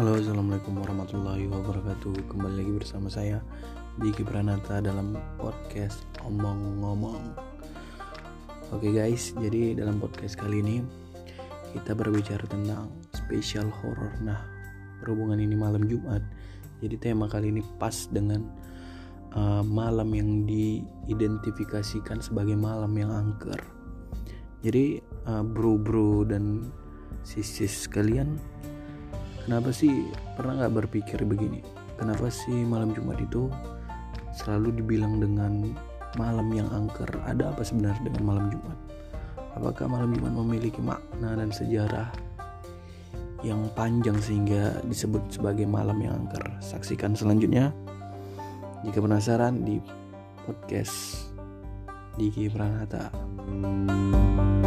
Halo assalamualaikum warahmatullahi wabarakatuh. Kembali lagi bersama saya Diki Pranata dalam podcast Omong-Ngomong. Oke guys jadi dalam podcast kali ini Kita berbicara tentang spesial horror. Nah berhubungan ini malam Jumat Jadi tema kali ini pas dengan uh, Malam yang diidentifikasikan sebagai malam yang angker. Jadi uh, bro-bro dan sisis kalian kenapa sih pernah nggak berpikir begini? Kenapa sih malam Jumat itu selalu dibilang dengan malam yang angker? Ada apa sebenarnya dengan malam Jumat? Apakah malam Jumat memiliki makna dan sejarah yang panjang sehingga disebut sebagai malam yang angker? Saksikan selanjutnya. Jika penasaran di podcast Diki Pranata. thank